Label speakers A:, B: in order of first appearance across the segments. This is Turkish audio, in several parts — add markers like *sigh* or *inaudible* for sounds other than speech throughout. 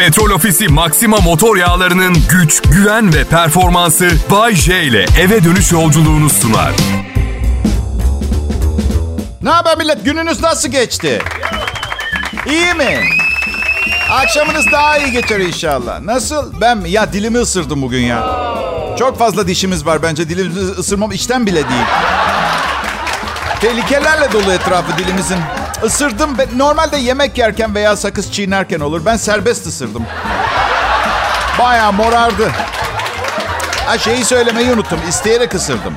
A: Petrol Ofisi Maxima motor yağlarının güç, güven ve performansı Bay J ile eve dönüş yolculuğunu sunar.
B: Ne haber millet? Gününüz nasıl geçti? İyi mi? Akşamınız daha iyi geçer inşallah. Nasıl? Ben ya dilimi ısırdım bugün ya. Çok fazla dişimiz var bence. Dilimizi ısırmam içten bile değil. Tehlikelerle dolu etrafı dilimizin. Isırdım. Ben, normalde yemek yerken veya sakız çiğnerken olur. Ben serbest ısırdım. Bayağı morardı. Ha şeyi söylemeyi unuttum. İsteyerek ısırdım.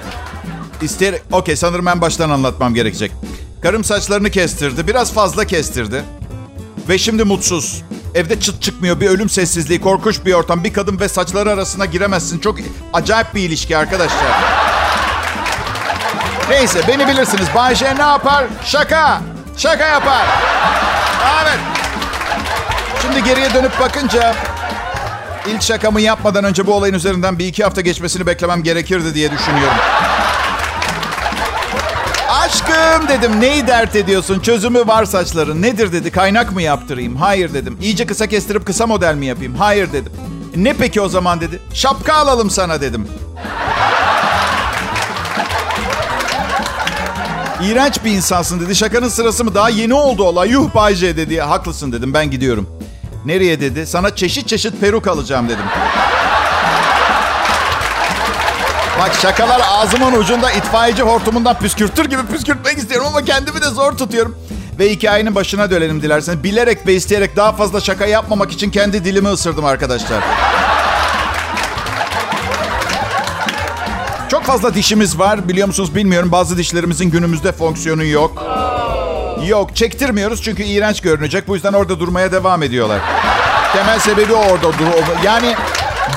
B: İsteyerek... Okey sanırım en baştan anlatmam gerekecek. Karım saçlarını kestirdi. Biraz fazla kestirdi. Ve şimdi mutsuz. Evde çıt çıkmıyor. Bir ölüm sessizliği, korkunç bir ortam. Bir kadın ve saçları arasına giremezsin. Çok acayip bir ilişki arkadaşlar. Neyse beni bilirsiniz. Bayşe ne yapar? Şaka. Şaka yapar. Evet. Şimdi geriye dönüp bakınca ilk şakamı yapmadan önce bu olayın üzerinden bir iki hafta geçmesini beklemem gerekirdi diye düşünüyorum. Aşkım dedim neyi dert ediyorsun? Çözümü var saçların. Nedir dedi. Kaynak mı yaptırayım? Hayır dedim. İyice kısa kestirip kısa model mi yapayım? Hayır dedim. Ne peki o zaman dedi. Şapka alalım sana dedim. İğrenç bir insansın dedi. Şakanın sırası mı? Daha yeni oldu olay. Yuh Bayce dedi. Haklısın dedim. Ben gidiyorum. Nereye dedi. Sana çeşit çeşit peruk alacağım dedim. Bak şakalar ağzımın ucunda itfaiyeci hortumundan püskürtür gibi püskürtmek istiyorum ama kendimi de zor tutuyorum. Ve hikayenin başına dönelim dilerseniz. Bilerek ve isteyerek daha fazla şaka yapmamak için kendi dilimi ısırdım arkadaşlar. Fazla dişimiz var biliyor musunuz bilmiyorum. Bazı dişlerimizin günümüzde fonksiyonu yok. Yok çektirmiyoruz çünkü iğrenç görünecek. Bu yüzden orada durmaya devam ediyorlar. Temel sebebi orada dur. Yani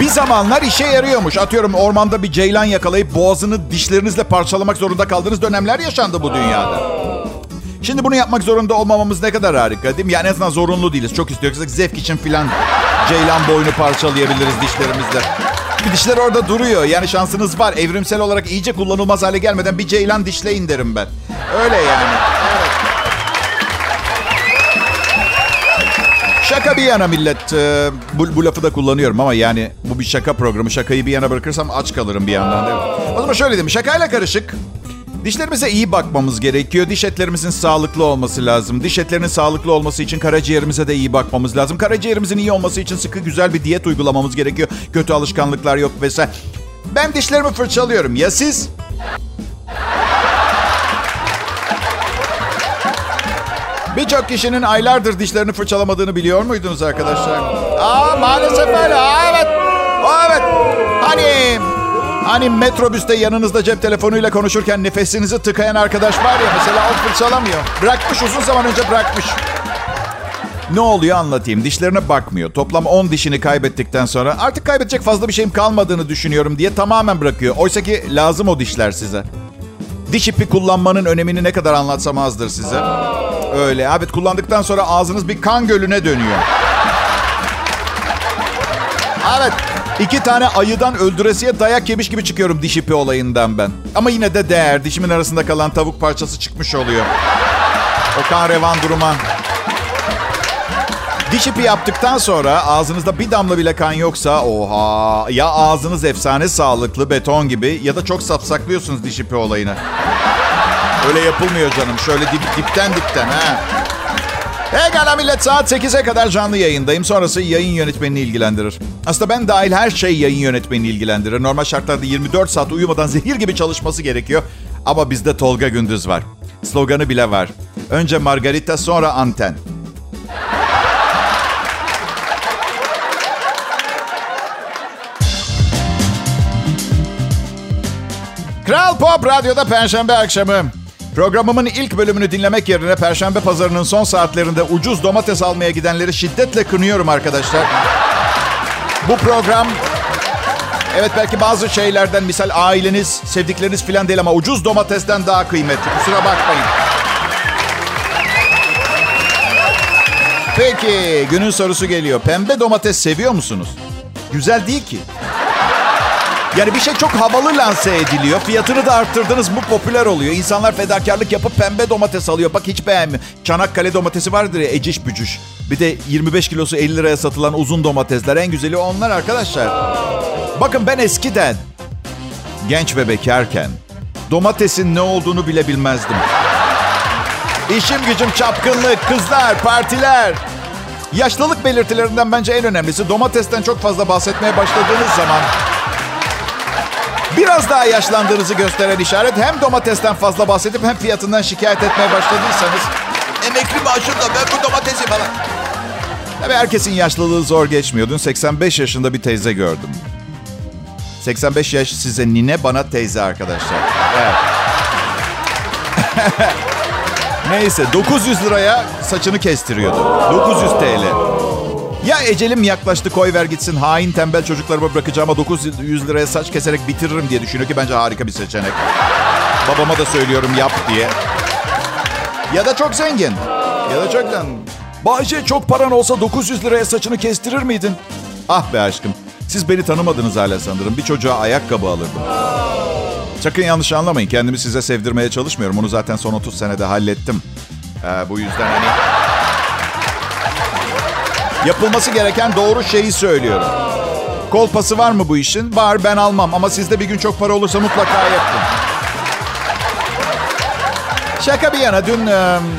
B: bir zamanlar işe yarıyormuş. Atıyorum ormanda bir ceylan yakalayıp boğazını dişlerinizle parçalamak zorunda kaldığınız dönemler yaşandı bu dünyada. Şimdi bunu yapmak zorunda olmamamız ne kadar harika değil mi? Yani en azından zorunlu değiliz. Çok istiyorsak zevk için filan ceylan boynu parçalayabiliriz dişlerimizle. Bir dişler orada duruyor. Yani şansınız var. Evrimsel olarak iyice kullanılmaz hale gelmeden bir ceylan dişleyin derim ben. Öyle yani. Şaka bir yana millet. Ee, bu, bu lafı da kullanıyorum ama yani bu bir şaka programı. Şakayı bir yana bırakırsam aç kalırım bir yandan. Değil mi? O zaman şöyle diyeyim. Şakayla karışık. Dişlerimize iyi bakmamız gerekiyor. Diş etlerimizin sağlıklı olması lazım. Diş etlerinin sağlıklı olması için karaciğerimize de iyi bakmamız lazım. Karaciğerimizin iyi olması için sıkı güzel bir diyet uygulamamız gerekiyor. Kötü alışkanlıklar yok vesaire. Ben dişlerimi fırçalıyorum. Ya siz? Birçok kişinin aylardır dişlerini fırçalamadığını biliyor muydunuz arkadaşlar? Aa maalesef öyle. Aa, evet. Aa, evet. Hani hani metrobüste yanınızda cep telefonuyla konuşurken nefesinizi tıkayan arkadaş var ya mesela o fırçalamıyor. Bırakmış uzun zaman önce bırakmış. Ne oluyor anlatayım. Dişlerine bakmıyor. Toplam 10 dişini kaybettikten sonra artık kaybedecek fazla bir şeyim kalmadığını düşünüyorum diye tamamen bırakıyor. Oysa ki lazım o dişler size. Diş ipi kullanmanın önemini ne kadar anlatsam azdır size. Öyle. Evet kullandıktan sonra ağzınız bir kan gölüne dönüyor. Evet. İki tane ayıdan öldüresiye dayak yemiş gibi çıkıyorum diş ipi olayından ben. Ama yine de değer. Dişimin arasında kalan tavuk parçası çıkmış oluyor. O kan revan duruma. Diş ipi yaptıktan sonra ağzınızda bir damla bile kan yoksa oha ya ağzınız efsane sağlıklı beton gibi ya da çok sapsaklıyorsunuz diş ipi olayını. Öyle yapılmıyor canım. Şöyle dip, dipten dipten ha. Pekala millet saat 8'e kadar canlı yayındayım. Sonrası yayın yönetmenini ilgilendirir. Aslında ben dahil her şey yayın yönetmenini ilgilendirir. Normal şartlarda 24 saat uyumadan *laughs* zehir gibi çalışması gerekiyor. Ama bizde Tolga Gündüz var. Sloganı bile var. Önce Margarita sonra anten. Kral Pop Radyo'da Perşembe akşamı. Programımın ilk bölümünü dinlemek yerine Perşembe pazarının son saatlerinde ucuz domates almaya gidenleri şiddetle kınıyorum arkadaşlar. Bu program evet belki bazı şeylerden misal aileniz, sevdikleriniz falan değil ama ucuz domatesten daha kıymetli. Kusura bakmayın. Peki günün sorusu geliyor. Pembe domates seviyor musunuz? Güzel değil ki. Yani bir şey çok havalı lanse ediliyor. Fiyatını da arttırdınız mı popüler oluyor. İnsanlar fedakarlık yapıp pembe domates alıyor. Bak hiç beğenmiyor. Çanakkale domatesi vardır ya eciş bücüş. Bir de 25 kilosu 50 liraya satılan uzun domatesler. En güzeli onlar arkadaşlar. Bakın ben eskiden genç ve bekarken domatesin ne olduğunu bile bilmezdim. İşim gücüm çapkınlık, kızlar, partiler. Yaşlılık belirtilerinden bence en önemlisi domatesten çok fazla bahsetmeye başladığınız zaman biraz daha yaşlandığınızı gösteren işaret. Hem domatesten fazla bahsedip hem fiyatından şikayet etmeye başladıysanız emekli maaşımla ben bu domatesi falan. Tabii herkesin yaşlılığı zor geçmiyor. Dün 85 yaşında bir teyze gördüm. 85 yaş size nine bana teyze arkadaşlar. Evet. *laughs* Neyse 900 liraya saçını kestiriyordu. 900 TL. Ya ecelim yaklaştı koy ver gitsin hain tembel çocuklarıma bırakacağıma 900 liraya saç keserek bitiririm diye düşünüyor ki bence harika bir seçenek. Babama da söylüyorum yap diye. Ya da çok zengin. Ya da çok zengin. Bahçe çok paran olsa 900 liraya saçını kestirir miydin? Ah be aşkım. Siz beni tanımadınız hala sanırım. Bir çocuğa ayakkabı alırdım. Sakın yanlış anlamayın. Kendimi size sevdirmeye çalışmıyorum. Onu zaten son 30 senede hallettim. Ee, bu yüzden hani... Yapılması gereken doğru şeyi söylüyorum. Kolpası var mı bu işin? Var ben almam ama sizde bir gün çok para olursa mutlaka yapın. Şaka bir yana dün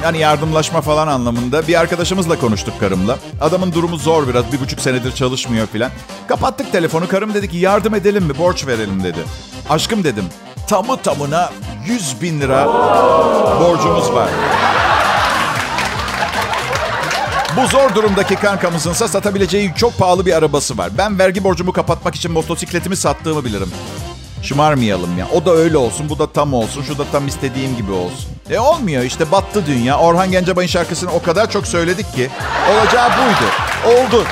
B: hani yardımlaşma falan anlamında bir arkadaşımızla konuştuk karımla. Adamın durumu zor biraz bir buçuk senedir çalışmıyor filan. Kapattık telefonu karım dedi ki yardım edelim mi borç verelim dedi. Aşkım dedim tamı tamına 100 bin lira borcumuz var. Bu zor durumdaki kankamızınsa satabileceği çok pahalı bir arabası var. Ben vergi borcumu kapatmak için motosikletimi sattığımı bilirim. Şımarmayalım ya. O da öyle olsun, bu da tam olsun, şu da tam istediğim gibi olsun. E olmuyor işte battı dünya. Orhan Gencebay'ın şarkısını o kadar çok söyledik ki olacağı buydu. Oldu.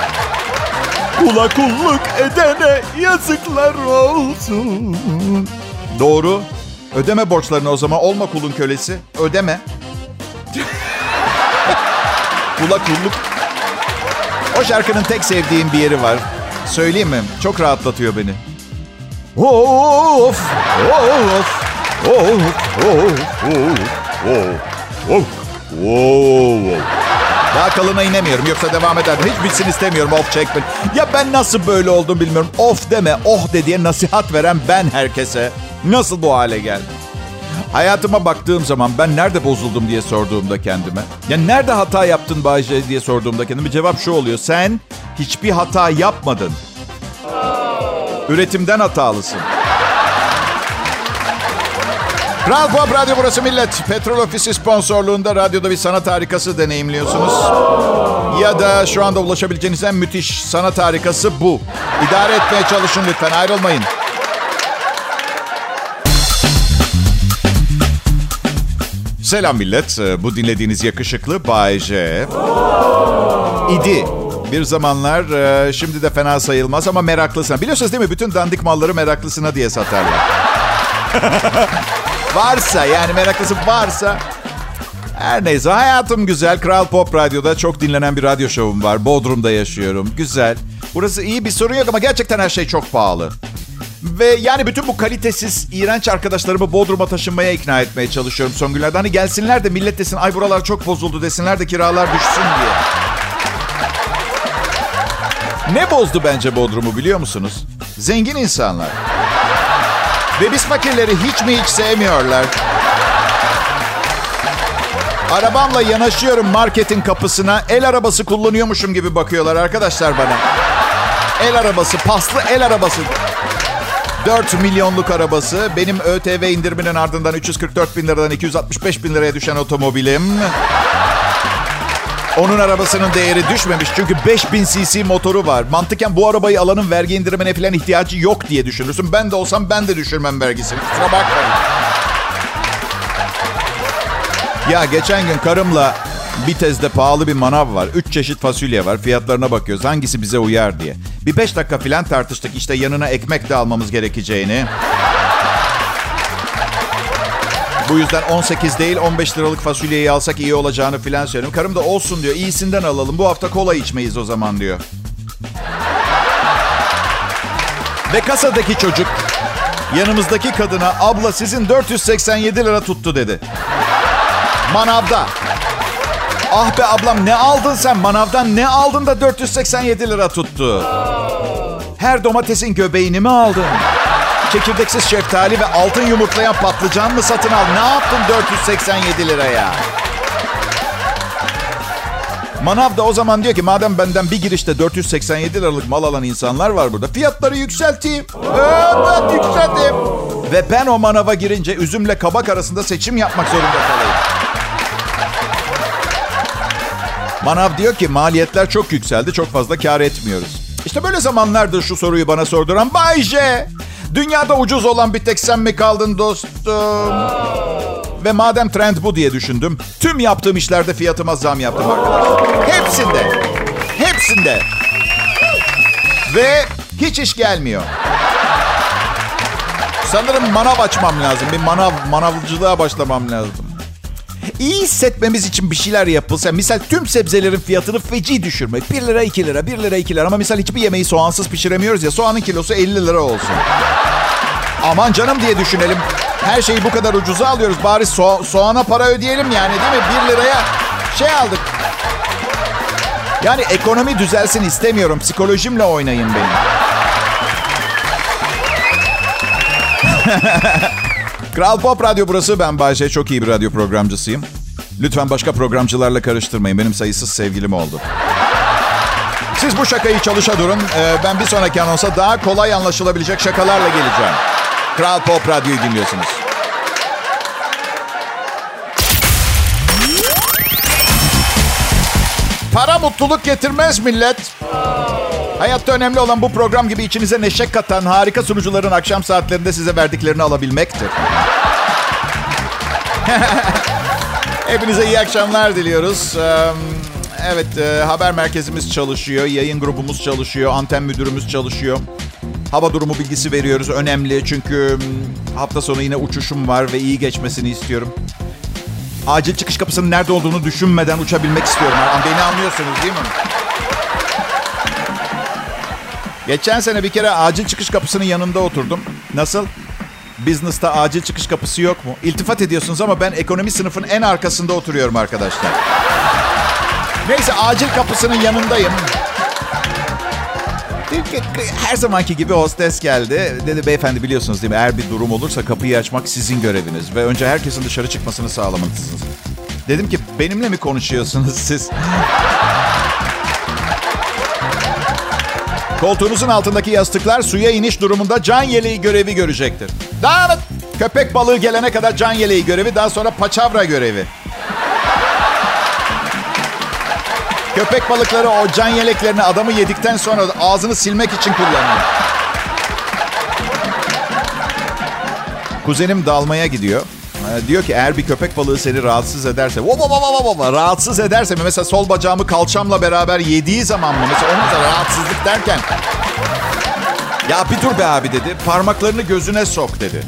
B: Kula kulluk edene yazıklar olsun. Doğru. Ödeme borçlarını o zaman. Olma kulun kölesi. Ödeme. Kula kulluk. O şarkının tek sevdiğim bir yeri var. Söyleyeyim mi? Çok rahatlatıyor beni. Of! Of! Of! Of! Daha kalına inemiyorum yoksa devam ederdim. Hiç bitsin istemiyorum of çekme. Ya ben nasıl böyle oldum bilmiyorum. Of deme, oh de diye nasihat veren ben herkese. Nasıl bu hale geldim? Hayatıma baktığım zaman ben nerede bozuldum diye sorduğumda kendime. Ya nerede hata yaptın Bayce diye sorduğumda kendime cevap şu oluyor. Sen hiçbir hata yapmadın. Üretimden hatalısın. Kral Pop Radyo burası millet. Petrol Ofisi sponsorluğunda radyoda bir sanat harikası deneyimliyorsunuz. Ya da şu anda ulaşabileceğiniz en müthiş sanat harikası bu. İdare etmeye çalışın lütfen ayrılmayın. Selam millet. Ee, Bu dinlediğiniz yakışıklı Bay J. İdi. Bir zamanlar e, şimdi de fena sayılmaz ama meraklısına. Biliyorsunuz değil mi? Bütün dandik malları meraklısına diye satarlar. *laughs* varsa yani meraklısı varsa. Her neyse hayatım güzel. Kral Pop Radyo'da çok dinlenen bir radyo şovum var. Bodrum'da yaşıyorum. Güzel. Burası iyi bir sorun yok ama gerçekten her şey çok pahalı. Ve yani bütün bu kalitesiz, iğrenç arkadaşlarımı Bodrum'a taşınmaya ikna etmeye çalışıyorum son günlerde. Hani gelsinler de millet desin ay buralar çok bozuldu desinler de kiralar düşsün diye. Ne bozdu bence Bodrum'u biliyor musunuz? Zengin insanlar. Ve biz fakirleri hiç mi hiç sevmiyorlar. Arabamla yanaşıyorum marketin kapısına. El arabası kullanıyormuşum gibi bakıyorlar arkadaşlar bana. El arabası, paslı el arabası. 4 milyonluk arabası. Benim ÖTV indiriminin ardından 344 bin liradan 265 bin liraya düşen otomobilim. Onun arabasının değeri düşmemiş çünkü 5000 cc motoru var. Mantıken bu arabayı alanın vergi indirimine falan ihtiyacı yok diye düşünürsün. Ben de olsam ben de düşürmem vergisini. Kusura bakmayın. Ya geçen gün karımla Bitez'de pahalı bir manav var. Üç çeşit fasulye var. Fiyatlarına bakıyoruz. Hangisi bize uyar diye. Bir beş dakika falan tartıştık. İşte yanına ekmek de almamız gerekeceğini. Bu yüzden 18 değil 15 liralık fasulyeyi alsak iyi olacağını filan söylüyorum. Karım da olsun diyor. İyisinden alalım. Bu hafta kola içmeyiz o zaman diyor. Ve kasadaki çocuk yanımızdaki kadına abla sizin 487 lira tuttu dedi. Manavda. Ah be ablam ne aldın sen? Manavdan ne aldın da 487 lira tuttu? Her domatesin göbeğini mi aldın? Çekirdeksiz şeftali ve altın yumurtlayan patlıcan mı satın al? Ne yaptın 487 liraya? Manav da o zaman diyor ki madem benden bir girişte 487 liralık mal alan insanlar var burada. Fiyatları yükselteyim. Evet yükselteyim. Ve ben o manava girince üzümle kabak arasında seçim yapmak zorunda kalayım. Manav diyor ki maliyetler çok yükseldi çok fazla kar etmiyoruz. İşte böyle zamanlardır şu soruyu bana sorduran Bay J. Dünyada ucuz olan bir tek sen mi kaldın dostum? Ve madem trend bu diye düşündüm. Tüm yaptığım işlerde fiyatıma zam yaptım arkadaşlar. Hepsinde. Hepsinde. Ve hiç iş gelmiyor. Sanırım manav açmam lazım. Bir manav, manavcılığa başlamam lazım. İyi hissetmemiz için bir şeyler yapılsa. Misal tüm sebzelerin fiyatını feci düşürmek. 1 lira 2 lira, 1 lira 2 lira. Ama misal hiçbir yemeği soğansız pişiremiyoruz ya. Soğanın kilosu 50 lira olsun. Aman canım diye düşünelim. Her şeyi bu kadar ucuza alıyoruz. Bari so- soğana para ödeyelim yani değil mi? 1 liraya şey aldık. Yani ekonomi düzelsin istemiyorum. Psikolojimle oynayın benim. *laughs* Kral Pop Radyo burası. Ben Bayce. Çok iyi bir radyo programcısıyım. Lütfen başka programcılarla karıştırmayın. Benim sayısız sevgilim oldu. Siz bu şakayı çalışa durun. Ee, ben bir sonraki anonsa daha kolay anlaşılabilecek şakalarla geleceğim. Kral Pop Radyo'yu dinliyorsunuz. Para mutluluk getirmez millet. Hayatta önemli olan bu program gibi içinize neşe katan harika sunucuların akşam saatlerinde size verdiklerini alabilmektir. *laughs* Hepinize iyi akşamlar diliyoruz. Evet, haber merkezimiz çalışıyor, yayın grubumuz çalışıyor, anten müdürümüz çalışıyor. Hava durumu bilgisi veriyoruz. Önemli çünkü hafta sonu yine uçuşum var ve iyi geçmesini istiyorum. Acil çıkış kapısının nerede olduğunu düşünmeden uçabilmek istiyorum. Beni anlıyorsunuz değil mi? Geçen sene bir kere acil çıkış kapısının yanında oturdum. Nasıl? Business'ta acil çıkış kapısı yok mu? İltifat ediyorsunuz ama ben ekonomi sınıfın en arkasında oturuyorum arkadaşlar. Neyse acil kapısının yanındayım. Her zamanki gibi hostes geldi. Dedi beyefendi biliyorsunuz değil mi? Eğer bir durum olursa kapıyı açmak sizin göreviniz. Ve önce herkesin dışarı çıkmasını sağlamalısınız. Dedim ki benimle mi konuşuyorsunuz siz? Koltuğunuzun altındaki yastıklar suya iniş durumunda can yeleği görevi görecektir. Daha köpek balığı gelene kadar can yeleği görevi, daha sonra paçavra görevi. Köpek balıkları o can yeleklerini adamı yedikten sonra ağzını silmek için kullanıyor. Kuzenim dalmaya gidiyor. Diyor ki eğer bir köpek balığı seni rahatsız ederse, wo, wo, wo, wo, rahatsız ederse mi? Mesela sol bacağımı kalçamla beraber yediği zaman mı? Mesela onun da rahatsızlık derken. Ya bir dur be abi dedi. Parmaklarını gözüne sok dedi.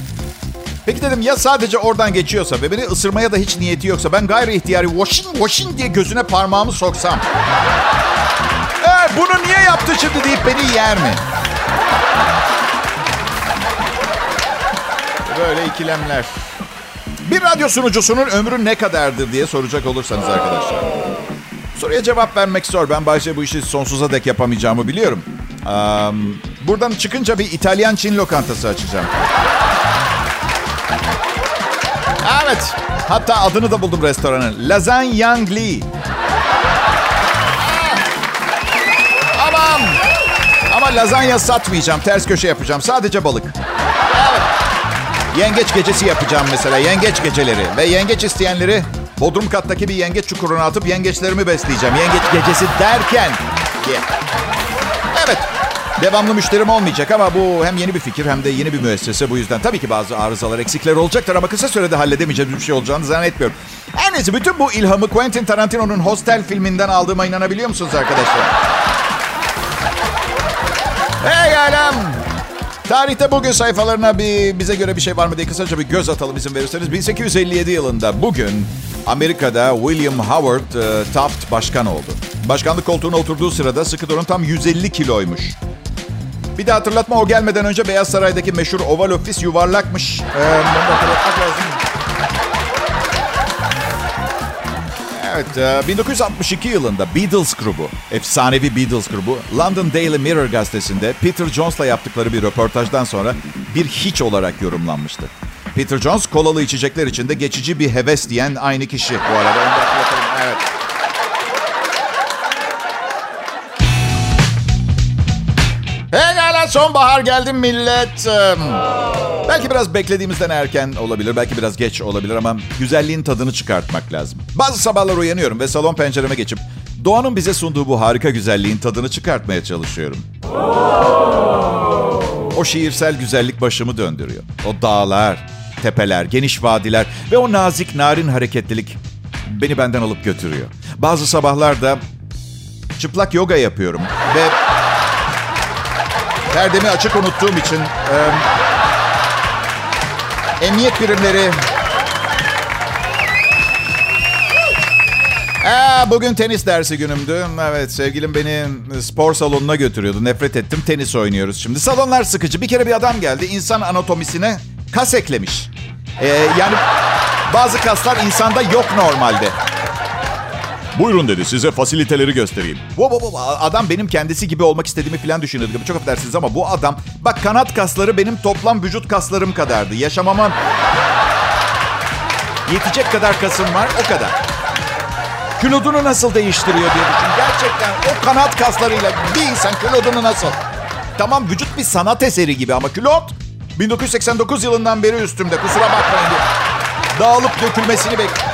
B: Peki dedim ya sadece oradan geçiyorsa ve beni ısırmaya da hiç niyeti yoksa ben gayri ihtiyari washing washing diye gözüne parmağımı soksam. Ee, bunu niye yaptı şimdi deyip beni yer mi? Böyle ikilemler. Bir radyo sunucusunun ömrü ne kadardır diye soracak olursanız arkadaşlar. Soruya cevap vermek zor. Ben başta bu işi sonsuza dek yapamayacağımı biliyorum. Um, buradan çıkınca bir İtalyan Çin lokantası açacağım. Evet. Hatta adını da buldum restoranın. Lasagne Yang Li. Aman. Ama lazanya satmayacağım. Ters köşe yapacağım. Sadece balık. Yengeç gecesi yapacağım mesela. Yengeç geceleri. Ve yengeç isteyenleri Bodrum kattaki bir yengeç çukuruna atıp yengeçlerimi besleyeceğim. Yengeç gecesi derken. Evet. Devamlı müşterim olmayacak ama bu hem yeni bir fikir hem de yeni bir müessese. Bu yüzden tabii ki bazı arızalar, eksikler olacaktır ama kısa sürede halledemeyeceğim bir şey olacağını zannetmiyorum. En neyse bütün bu ilhamı Quentin Tarantino'nun Hostel filminden aldığıma inanabiliyor musunuz arkadaşlar? Hey alem! Tarihte bugün sayfalarına bir bize göre bir şey var mı diye kısaca bir göz atalım izin verirseniz. 1857 yılında bugün Amerika'da William Howard e, Taft başkan oldu. Başkanlık koltuğuna oturduğu sırada sıkı durun tam 150 kiloymuş. Bir de hatırlatma o gelmeden önce Beyaz Saray'daki meşhur oval ofis yuvarlakmış. Ee, bunu hatırlatmak lazım. Evet, 1962 yılında Beatles grubu, efsanevi Beatles grubu, London Daily Mirror gazetesinde Peter Jones'la yaptıkları bir röportajdan sonra bir hiç olarak yorumlanmıştı. Peter Jones, kolalı içecekler içinde geçici bir heves diyen aynı kişi bu arada. Onu Sonbahar geldi millet. Belki biraz beklediğimizden erken olabilir, belki biraz geç olabilir ama güzelliğin tadını çıkartmak lazım. Bazı sabahlar uyanıyorum ve salon pencereme geçip doğanın bize sunduğu bu harika güzelliğin tadını çıkartmaya çalışıyorum. O şiirsel güzellik başımı döndürüyor. O dağlar, tepeler, geniş vadiler ve o nazik, narin hareketlilik beni benden alıp götürüyor. Bazı sabahlarda çıplak yoga yapıyorum ve perdemi açık unuttuğum için e, emniyet birimleri Aa, bugün tenis dersi günümdü. Evet sevgilim beni spor salonuna götürüyordu. Nefret ettim tenis oynuyoruz şimdi. Salonlar sıkıcı. Bir kere bir adam geldi insan anatomisine kas eklemiş. Ee, yani bazı kaslar insanda yok normalde. Buyurun dedi size fasiliteleri göstereyim. Wo, wo, wo, Adam benim kendisi gibi olmak istediğimi falan düşünüyordu. Çok affedersiniz ama bu adam... Bak kanat kasları benim toplam vücut kaslarım kadardı. Yaşamama yetecek kadar kasım var o kadar. Kilodunu nasıl değiştiriyor diye düşün. Gerçekten o kanat kaslarıyla bir insan kilodunu nasıl? Tamam vücut bir sanat eseri gibi ama kilot 1989 yılından beri üstümde. Kusura bakmayın diye. Dağılıp dökülmesini bekliyorum.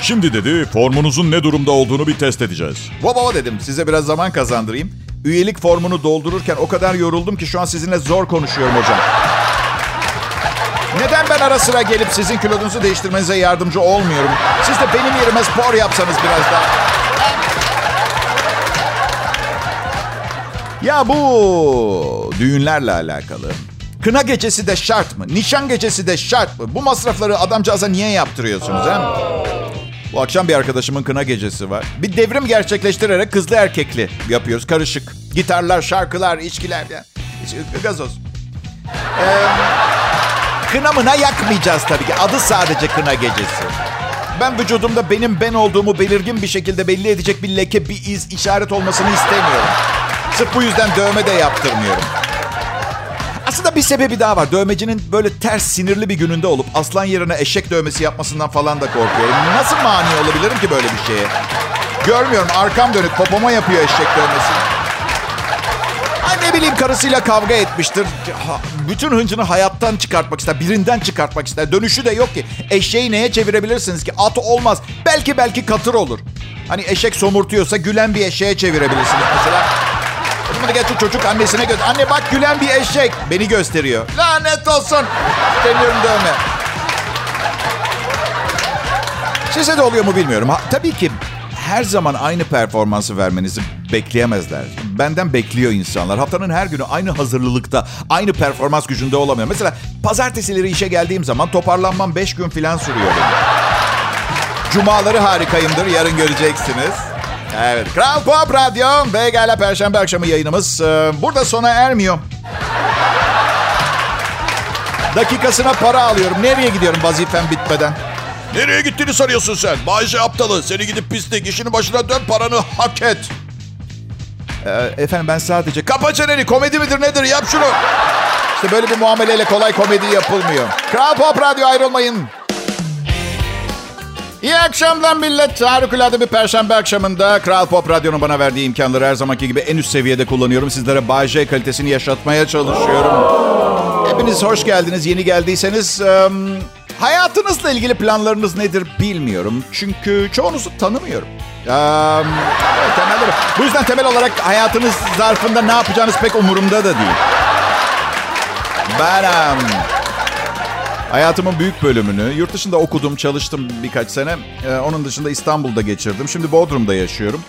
C: Şimdi dedi formunuzun ne durumda olduğunu bir test edeceğiz.
B: Baba dedim size biraz zaman kazandırayım. Üyelik formunu doldururken o kadar yoruldum ki şu an sizinle zor konuşuyorum hocam. Neden ben ara sıra gelip sizin kilonuzu değiştirmenize yardımcı olmuyorum? Siz de benim yerime spor yapsanız biraz daha. Ya bu düğünlerle alakalı. Kına gecesi de şart mı? Nişan gecesi de şart mı? Bu masrafları adamcağıza niye yaptırıyorsunuz ha? Bu akşam bir arkadaşımın kına gecesi var. Bir devrim gerçekleştirerek kızlı erkekli yapıyoruz. Karışık. Gitarlar, şarkılar, içkiler. Yani. Gazoz. Ee, kınamına yakmayacağız tabii ki. Adı sadece kına gecesi. Ben vücudumda benim ben olduğumu belirgin bir şekilde belli edecek bir leke, bir iz, işaret olmasını istemiyorum. Sırf bu yüzden dövme de yaptırmıyorum. Aslında bir sebebi daha var. Dövmecinin böyle ters sinirli bir gününde olup aslan yerine eşek dövmesi yapmasından falan da korkuyorum. Nasıl mani olabilirim ki böyle bir şeye? Görmüyorum arkam dönük popoma yapıyor eşek dövmesini. Ay ne bileyim karısıyla kavga etmiştir. Bütün hıncını hayattan çıkartmak ister. Birinden çıkartmak ister. Dönüşü de yok ki. Eşeği neye çevirebilirsiniz ki? At olmaz. Belki belki katır olur. Hani eşek somurtuyorsa gülen bir eşeğe çevirebilirsiniz mesela. Getir çocuk annesine göster. Anne bak gülen bir eşek. Beni gösteriyor. Lanet olsun. Deniyorum dövme. Size de oluyor mu bilmiyorum. Ha, tabii ki her zaman aynı performansı vermenizi bekleyemezler. Benden bekliyor insanlar. Haftanın her günü aynı hazırlılıkta, aynı performans gücünde olamıyor. Mesela pazartesileri işe geldiğim zaman toparlanmam 5 gün falan sürüyor. Cumaları harikayımdır. Yarın göreceksiniz. Evet. Kral Pop Radyo ve Gala Perşembe akşamı yayınımız e, burada sona ermiyor. Dakikasına para alıyorum. Nereye gidiyorum vazifem bitmeden?
C: Nereye gittiğini sanıyorsun sen? Bayce aptalı. Seni gidip pislik. işinin başına dön paranı hak et.
B: E, efendim ben sadece... Kapa çeneni komedi midir nedir yap şunu. İşte böyle bir muameleyle kolay komedi yapılmıyor. Kral Pop Radyo ayrılmayın. İyi akşamlar millet. Harikulade bir perşembe akşamında Kral Pop Radyo'nun bana verdiği imkanları her zamanki gibi en üst seviyede kullanıyorum. Sizlere Bay J kalitesini yaşatmaya çalışıyorum. Hepiniz hoş geldiniz. Yeni geldiyseniz... Hayatınızla ilgili planlarınız nedir bilmiyorum. Çünkü çoğunuzu tanımıyorum. Um, bu yüzden temel olarak hayatınız zarfında ne yapacağınız pek umurumda da değil. Ben... Um, Hayatımın büyük bölümünü yurt dışında okudum, çalıştım birkaç sene. Ee, onun dışında İstanbul'da geçirdim. Şimdi Bodrum'da yaşıyorum.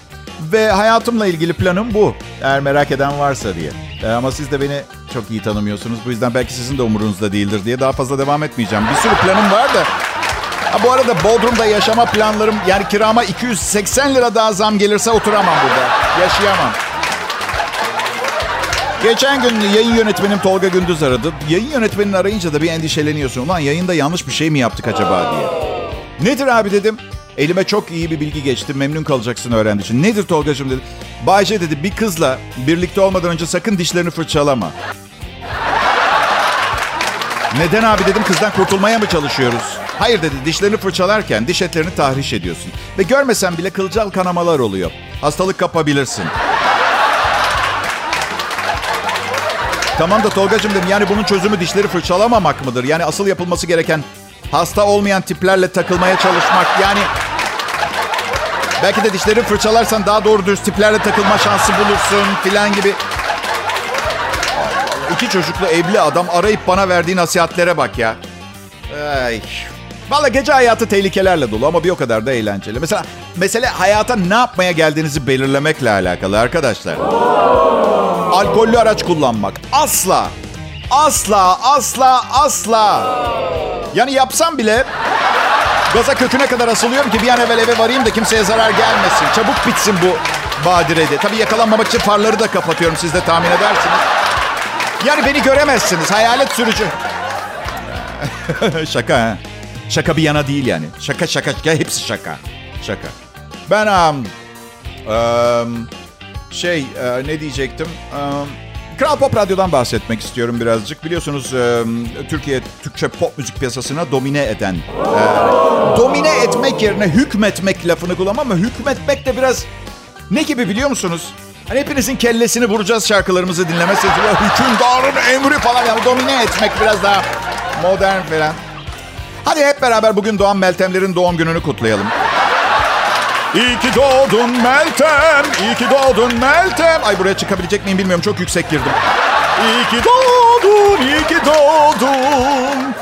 B: Ve hayatımla ilgili planım bu. Eğer merak eden varsa diye. Ee, ama siz de beni çok iyi tanımıyorsunuz. Bu yüzden belki sizin de umurunuzda değildir diye daha fazla devam etmeyeceğim. Bir sürü planım var da. Ha, bu arada Bodrum'da yaşama planlarım yani kirama 280 lira daha zam gelirse oturamam burada. Yaşayamam. Geçen gün yayın yönetmenim Tolga Gündüz aradı. Yayın yönetmenini arayınca da bir endişeleniyorsun. Ulan yayında yanlış bir şey mi yaptık acaba diye. Nedir abi dedim. Elime çok iyi bir bilgi geçti. Memnun kalacaksın öğrendiği için. Nedir Tolga'cığım dedi. Bayce dedi bir kızla birlikte olmadan önce sakın dişlerini fırçalama. Neden abi dedim kızdan kurtulmaya mı çalışıyoruz? Hayır dedi dişlerini fırçalarken diş etlerini tahriş ediyorsun. Ve görmesen bile kılcal kanamalar oluyor. Hastalık kapabilirsin. Tamam da Tolga'cığım dedim yani bunun çözümü dişleri fırçalamamak mıdır? Yani asıl yapılması gereken hasta olmayan tiplerle takılmaya çalışmak. Yani belki de dişleri fırçalarsan daha doğru düz tiplerle takılma şansı bulursun filan gibi. İki çocuklu evli adam arayıp bana verdiği nasihatlere bak ya. Ay. Valla gece hayatı tehlikelerle dolu ama bir o kadar da eğlenceli. Mesela mesele hayata ne yapmaya geldiğinizi belirlemekle alakalı arkadaşlar. Alkollü araç kullanmak. Asla. Asla, asla, asla. Yani yapsam bile gaza köküne kadar asılıyorum ki bir an evvel eve varayım da kimseye zarar gelmesin. Çabuk bitsin bu badirede. Tabii yakalanmamak için farları da kapatıyorum siz de tahmin edersiniz. Yani beni göremezsiniz. Hayalet sürücü. *laughs* şaka ha. Şaka bir yana değil yani. Şaka şaka şaka hepsi şaka. Şaka. Ben um, um, şey uh, ne diyecektim? Um, Kral Pop Radyo'dan bahsetmek istiyorum birazcık. Biliyorsunuz um, Türkiye Türkçe pop müzik piyasasına domine eden. Uh, domine etmek yerine hükmetmek lafını kullanmam ama hükmetmek de biraz ne gibi biliyor musunuz? Hani hepinizin kellesini vuracağız şarkılarımızı dinlemezseniz. Hükümdarın emri falan. Yani domine etmek biraz daha modern falan. Hadi hep beraber bugün doğan Meltemlerin doğum gününü kutlayalım. İyi ki doğdun Meltem. İyi ki doğdun Meltem. Ay buraya çıkabilecek miyim bilmiyorum. Çok yüksek girdim. İyi ki doğdun, iyi ki doğdun.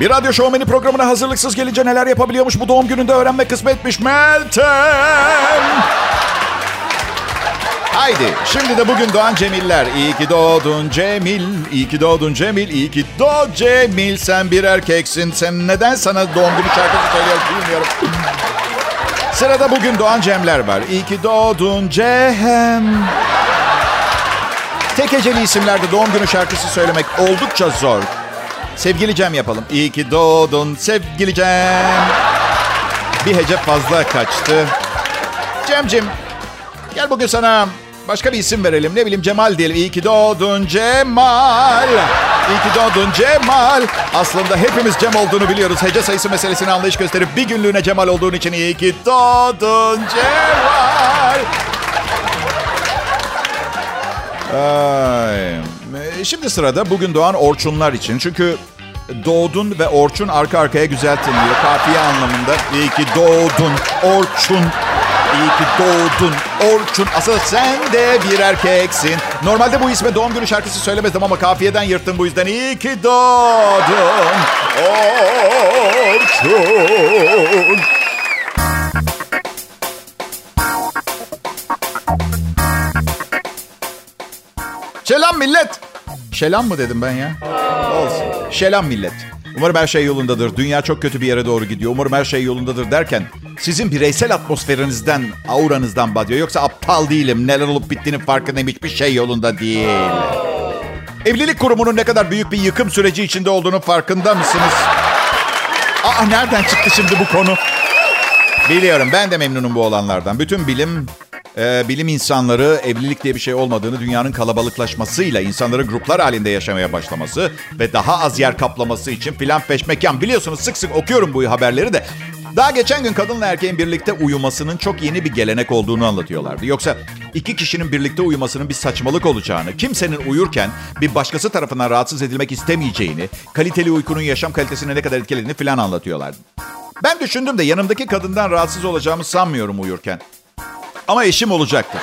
B: Bir radyo şovmeni programına hazırlıksız gelince neler yapabiliyormuş bu doğum gününde öğrenme kısmetmiş Meltem. Haydi şimdi de bugün doğan Cemiller. İyi ki doğdun Cemil, iyi ki doğdun Cemil, iyi ki doğ Cemil. Sen bir erkeksin. Sen neden sana doğum günü şarkısı söylüyorum bilmiyorum. Sırada bugün doğan Cemler var. İyi ki doğdun Cem. Tek heceli isimlerde doğum günü şarkısı söylemek oldukça zor. Sevgili Cem yapalım. İyi ki doğdun sevgili Cem. Bir hece fazla kaçtı. Cemcim Gel bugün sana başka bir isim verelim. Ne bileyim Cemal diyelim. İyi ki doğdun Cemal. İyi ki doğdun Cemal. Aslında hepimiz Cem olduğunu biliyoruz. Hece sayısı meselesini anlayış gösterip bir günlüğüne Cemal olduğun için iyi ki doğdun Cemal. Ay. Şimdi sırada bugün doğan Orçunlar için. Çünkü doğdun ve Orçun arka arkaya güzel tınlıyor. Kafiye anlamında. İyi ki doğdun Orçun. İyi ki doğdun Orçun. Asıl sen de bir erkeksin. Normalde bu isme doğum günü şarkısı söylemezdim ama kafiyeden yırttım bu yüzden. İyi ki doğdun Orçun. Selam millet. Şelam mı dedim ben ya? Olsun. Şelam millet. Umarım her şey yolundadır. Dünya çok kötü bir yere doğru gidiyor. Umarım her şey yolundadır derken sizin bireysel atmosferinizden, auranızdan bahsediyor. Yoksa aptal değilim. Neler olup bittiğinin farkındayım. Hiçbir şey yolunda değil. Evlilik kurumunun ne kadar büyük bir yıkım süreci içinde olduğunu farkında mısınız? Aa nereden çıktı şimdi bu konu? Biliyorum ben de memnunum bu olanlardan. Bütün bilim e, bilim insanları evlilik diye bir şey olmadığını, dünyanın kalabalıklaşmasıyla insanların gruplar halinde yaşamaya başlaması ve daha az yer kaplaması için filan peşmekan. Biliyorsunuz sık sık okuyorum bu haberleri de. Daha geçen gün kadınla erkeğin birlikte uyumasının çok yeni bir gelenek olduğunu anlatıyorlardı. Yoksa iki kişinin birlikte uyumasının bir saçmalık olacağını, kimsenin uyurken bir başkası tarafından rahatsız edilmek istemeyeceğini, kaliteli uykunun yaşam kalitesine ne kadar etkilediğini filan anlatıyorlardı. Ben düşündüm de yanımdaki kadından rahatsız olacağımı sanmıyorum uyurken. Ama eşim olacaktır.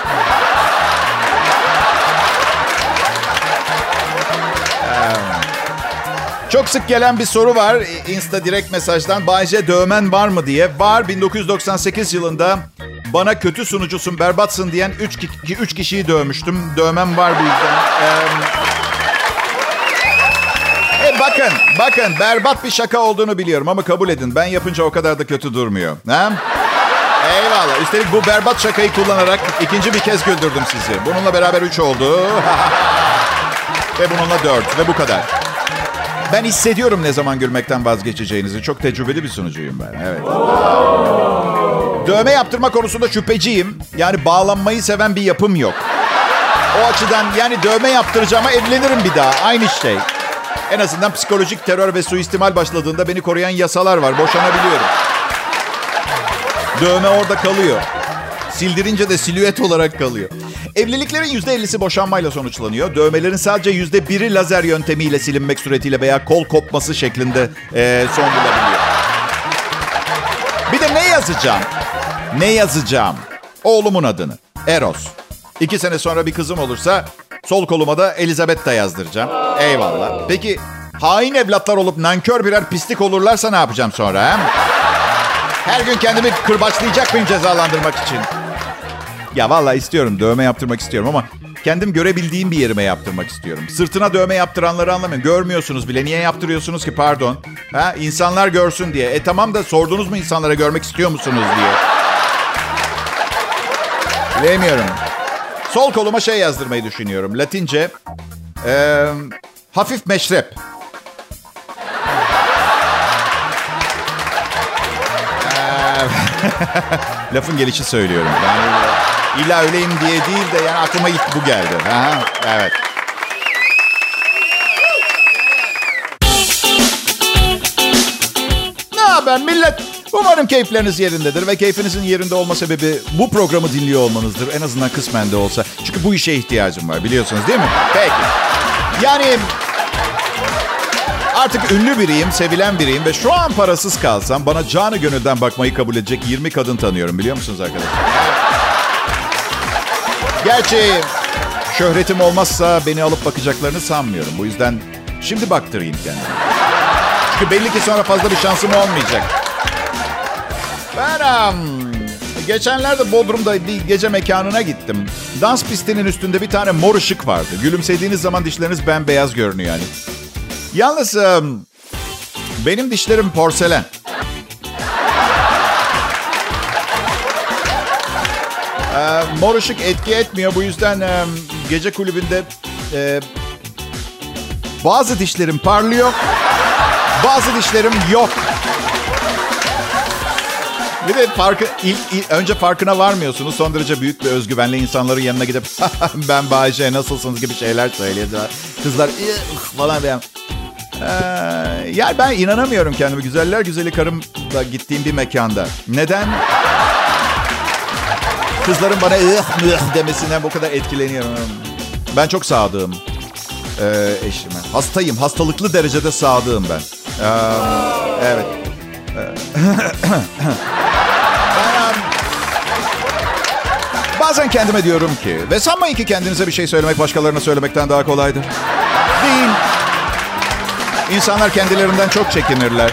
B: Çok sık gelen bir soru var Insta direkt mesajdan. Bayce dövmen var mı diye. Var 1998 yılında bana kötü sunucusun, berbatsın diyen 3 üç, üç kişiyi dövmüştüm. Dövmem var bu yüzden. Ee, e, bakın, bakın berbat bir şaka olduğunu biliyorum ama kabul edin. Ben yapınca o kadar da kötü durmuyor. Ha? Eyvallah. Üstelik bu berbat şakayı kullanarak ikinci bir kez güldürdüm sizi. Bununla beraber üç oldu. *laughs* Ve bununla dört ve bu kadar. Ben hissediyorum ne zaman gülmekten vazgeçeceğinizi. Çok tecrübeli bir sunucuyum ben. Evet. Dövme yaptırma konusunda şüpheciyim. Yani bağlanmayı seven bir yapım yok. O açıdan yani dövme yaptıracağıma evlenirim bir daha. Aynı şey. En azından psikolojik terör ve suistimal başladığında beni koruyan yasalar var. Boşanabiliyorum. Dövme orada kalıyor. Sildirince de silüet olarak kalıyor. Evliliklerin %50'si boşanmayla sonuçlanıyor. Dövmelerin sadece %1'i lazer yöntemiyle silinmek suretiyle veya kol kopması şeklinde e, son bulabiliyor. Bir de ne yazacağım? Ne yazacağım? Oğlumun adını. Eros. İki sene sonra bir kızım olursa sol koluma da Elizabeth da yazdıracağım. Eyvallah. Peki hain evlatlar olup nankör birer pislik olurlarsa ne yapacağım sonra? He? Her gün kendimi kırbaçlayacak mıyım cezalandırmak için? Ya vallahi istiyorum. Dövme yaptırmak istiyorum ama kendim görebildiğim bir yerime yaptırmak istiyorum. Sırtına dövme yaptıranları anlamıyorum. Görmüyorsunuz bile. Niye yaptırıyorsunuz ki pardon? Ha, insanlar görsün diye. E tamam da sordunuz mu insanlara görmek istiyor musunuz diye. Bilemiyorum. Sol koluma şey yazdırmayı düşünüyorum. Latince. E, hafif meşrep. *laughs* Lafın gelişi söylüyorum. Yani illa öyleyim diye değil de yani aklıma ilk bu geldi. Aha, evet. Ne haber millet? Umarım keyifleriniz yerindedir ve keyfinizin yerinde olma sebebi bu programı dinliyor olmanızdır. En azından kısmen de olsa. Çünkü bu işe ihtiyacım var biliyorsunuz değil mi? Peki. Yani Artık ünlü biriyim, sevilen biriyim ve şu an parasız kalsam bana canı gönülden bakmayı kabul edecek 20 kadın tanıyorum biliyor musunuz arkadaşlar? Gerçi şöhretim olmazsa beni alıp bakacaklarını sanmıyorum. Bu yüzden şimdi baktırayım kendime. Çünkü belli ki sonra fazla bir şansım olmayacak. Ben um, geçenlerde Bodrum'da bir gece mekanına gittim. Dans pistinin üstünde bir tane mor ışık vardı. Gülümsediğiniz zaman dişleriniz bembeyaz görünüyor yani. Yalnız um, benim dişlerim porselen. Ee, mor ışık etki etmiyor. Bu yüzden e, gece kulübünde e, bazı dişlerim parlıyor. Bazı dişlerim yok. Bir de farkı ilk, ilk, önce farkına varmıyorsunuz. Son derece büyük bir özgüvenle insanların yanına gidip *laughs* ben Bayce nasılsınız gibi şeyler söylüyorlar. Kızlar falan diye. Ee, yani ben inanamıyorum kendime. Güzeller güzeli karımla gittiğim bir mekanda. Neden? Kızların bana ıh mıh demesinden bu kadar etkileniyorum. Ben çok sadığım ee, eşime. Hastayım. Hastalıklı derecede sadığım ben. Ee, evet. ben, *laughs* bazen kendime diyorum ki ve sanmayın ki kendinize bir şey söylemek başkalarına söylemekten daha kolaydır. Değil. İnsanlar kendilerinden çok çekinirler.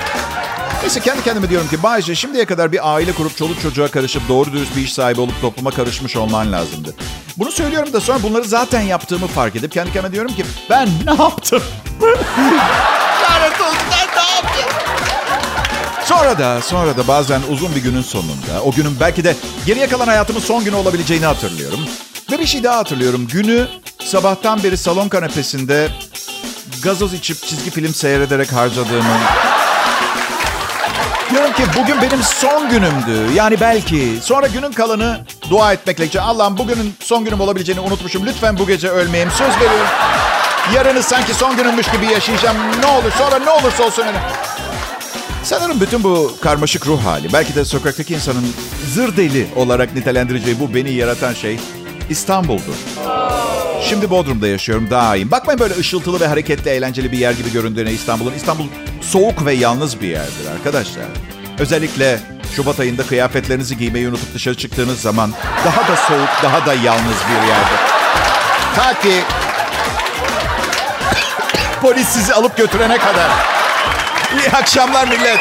B: Neyse kendi kendime diyorum ki Bayce şimdiye kadar bir aile kurup çoluk çocuğa karışıp doğru dürüst bir iş sahibi olup topluma karışmış olman lazımdı. Bunu söylüyorum da sonra bunları zaten yaptığımı fark edip kendi kendime diyorum ki ben ne yaptım? Lanet olsun ben ne yaptım? Sonra da sonra da bazen uzun bir günün sonunda o günün belki de geriye kalan hayatımın son günü olabileceğini hatırlıyorum. Ve bir şey daha hatırlıyorum. Günü sabahtan beri salon kanepesinde gazoz içip çizgi film seyrederek harcadığımı... Diyorum ki bugün benim son günümdü. Yani belki. Sonra günün kalanı dua etmekle geçiyor. Allah'ım bugünün son günüm olabileceğini unutmuşum. Lütfen bu gece ölmeyeyim. Söz veriyorum. Yarını sanki son günümmüş gibi yaşayacağım. Ne olur sonra ne olursa olsun öyle. Sanırım bütün bu karmaşık ruh hali, belki de sokaktaki insanın zır deli olarak nitelendireceği bu beni yaratan şey İstanbul'dur. Şimdi Bodrum'da yaşıyorum daha iyiyim. Bakmayın böyle ışıltılı ve hareketli, eğlenceli bir yer gibi göründüğüne İstanbul'un. İstanbul soğuk ve yalnız bir yerdir arkadaşlar. Özellikle Şubat ayında kıyafetlerinizi giymeyi unutup dışarı çıktığınız zaman daha da soğuk, daha da yalnız bir yerdir. Ta ki polis sizi alıp götürene kadar. İyi akşamlar millet.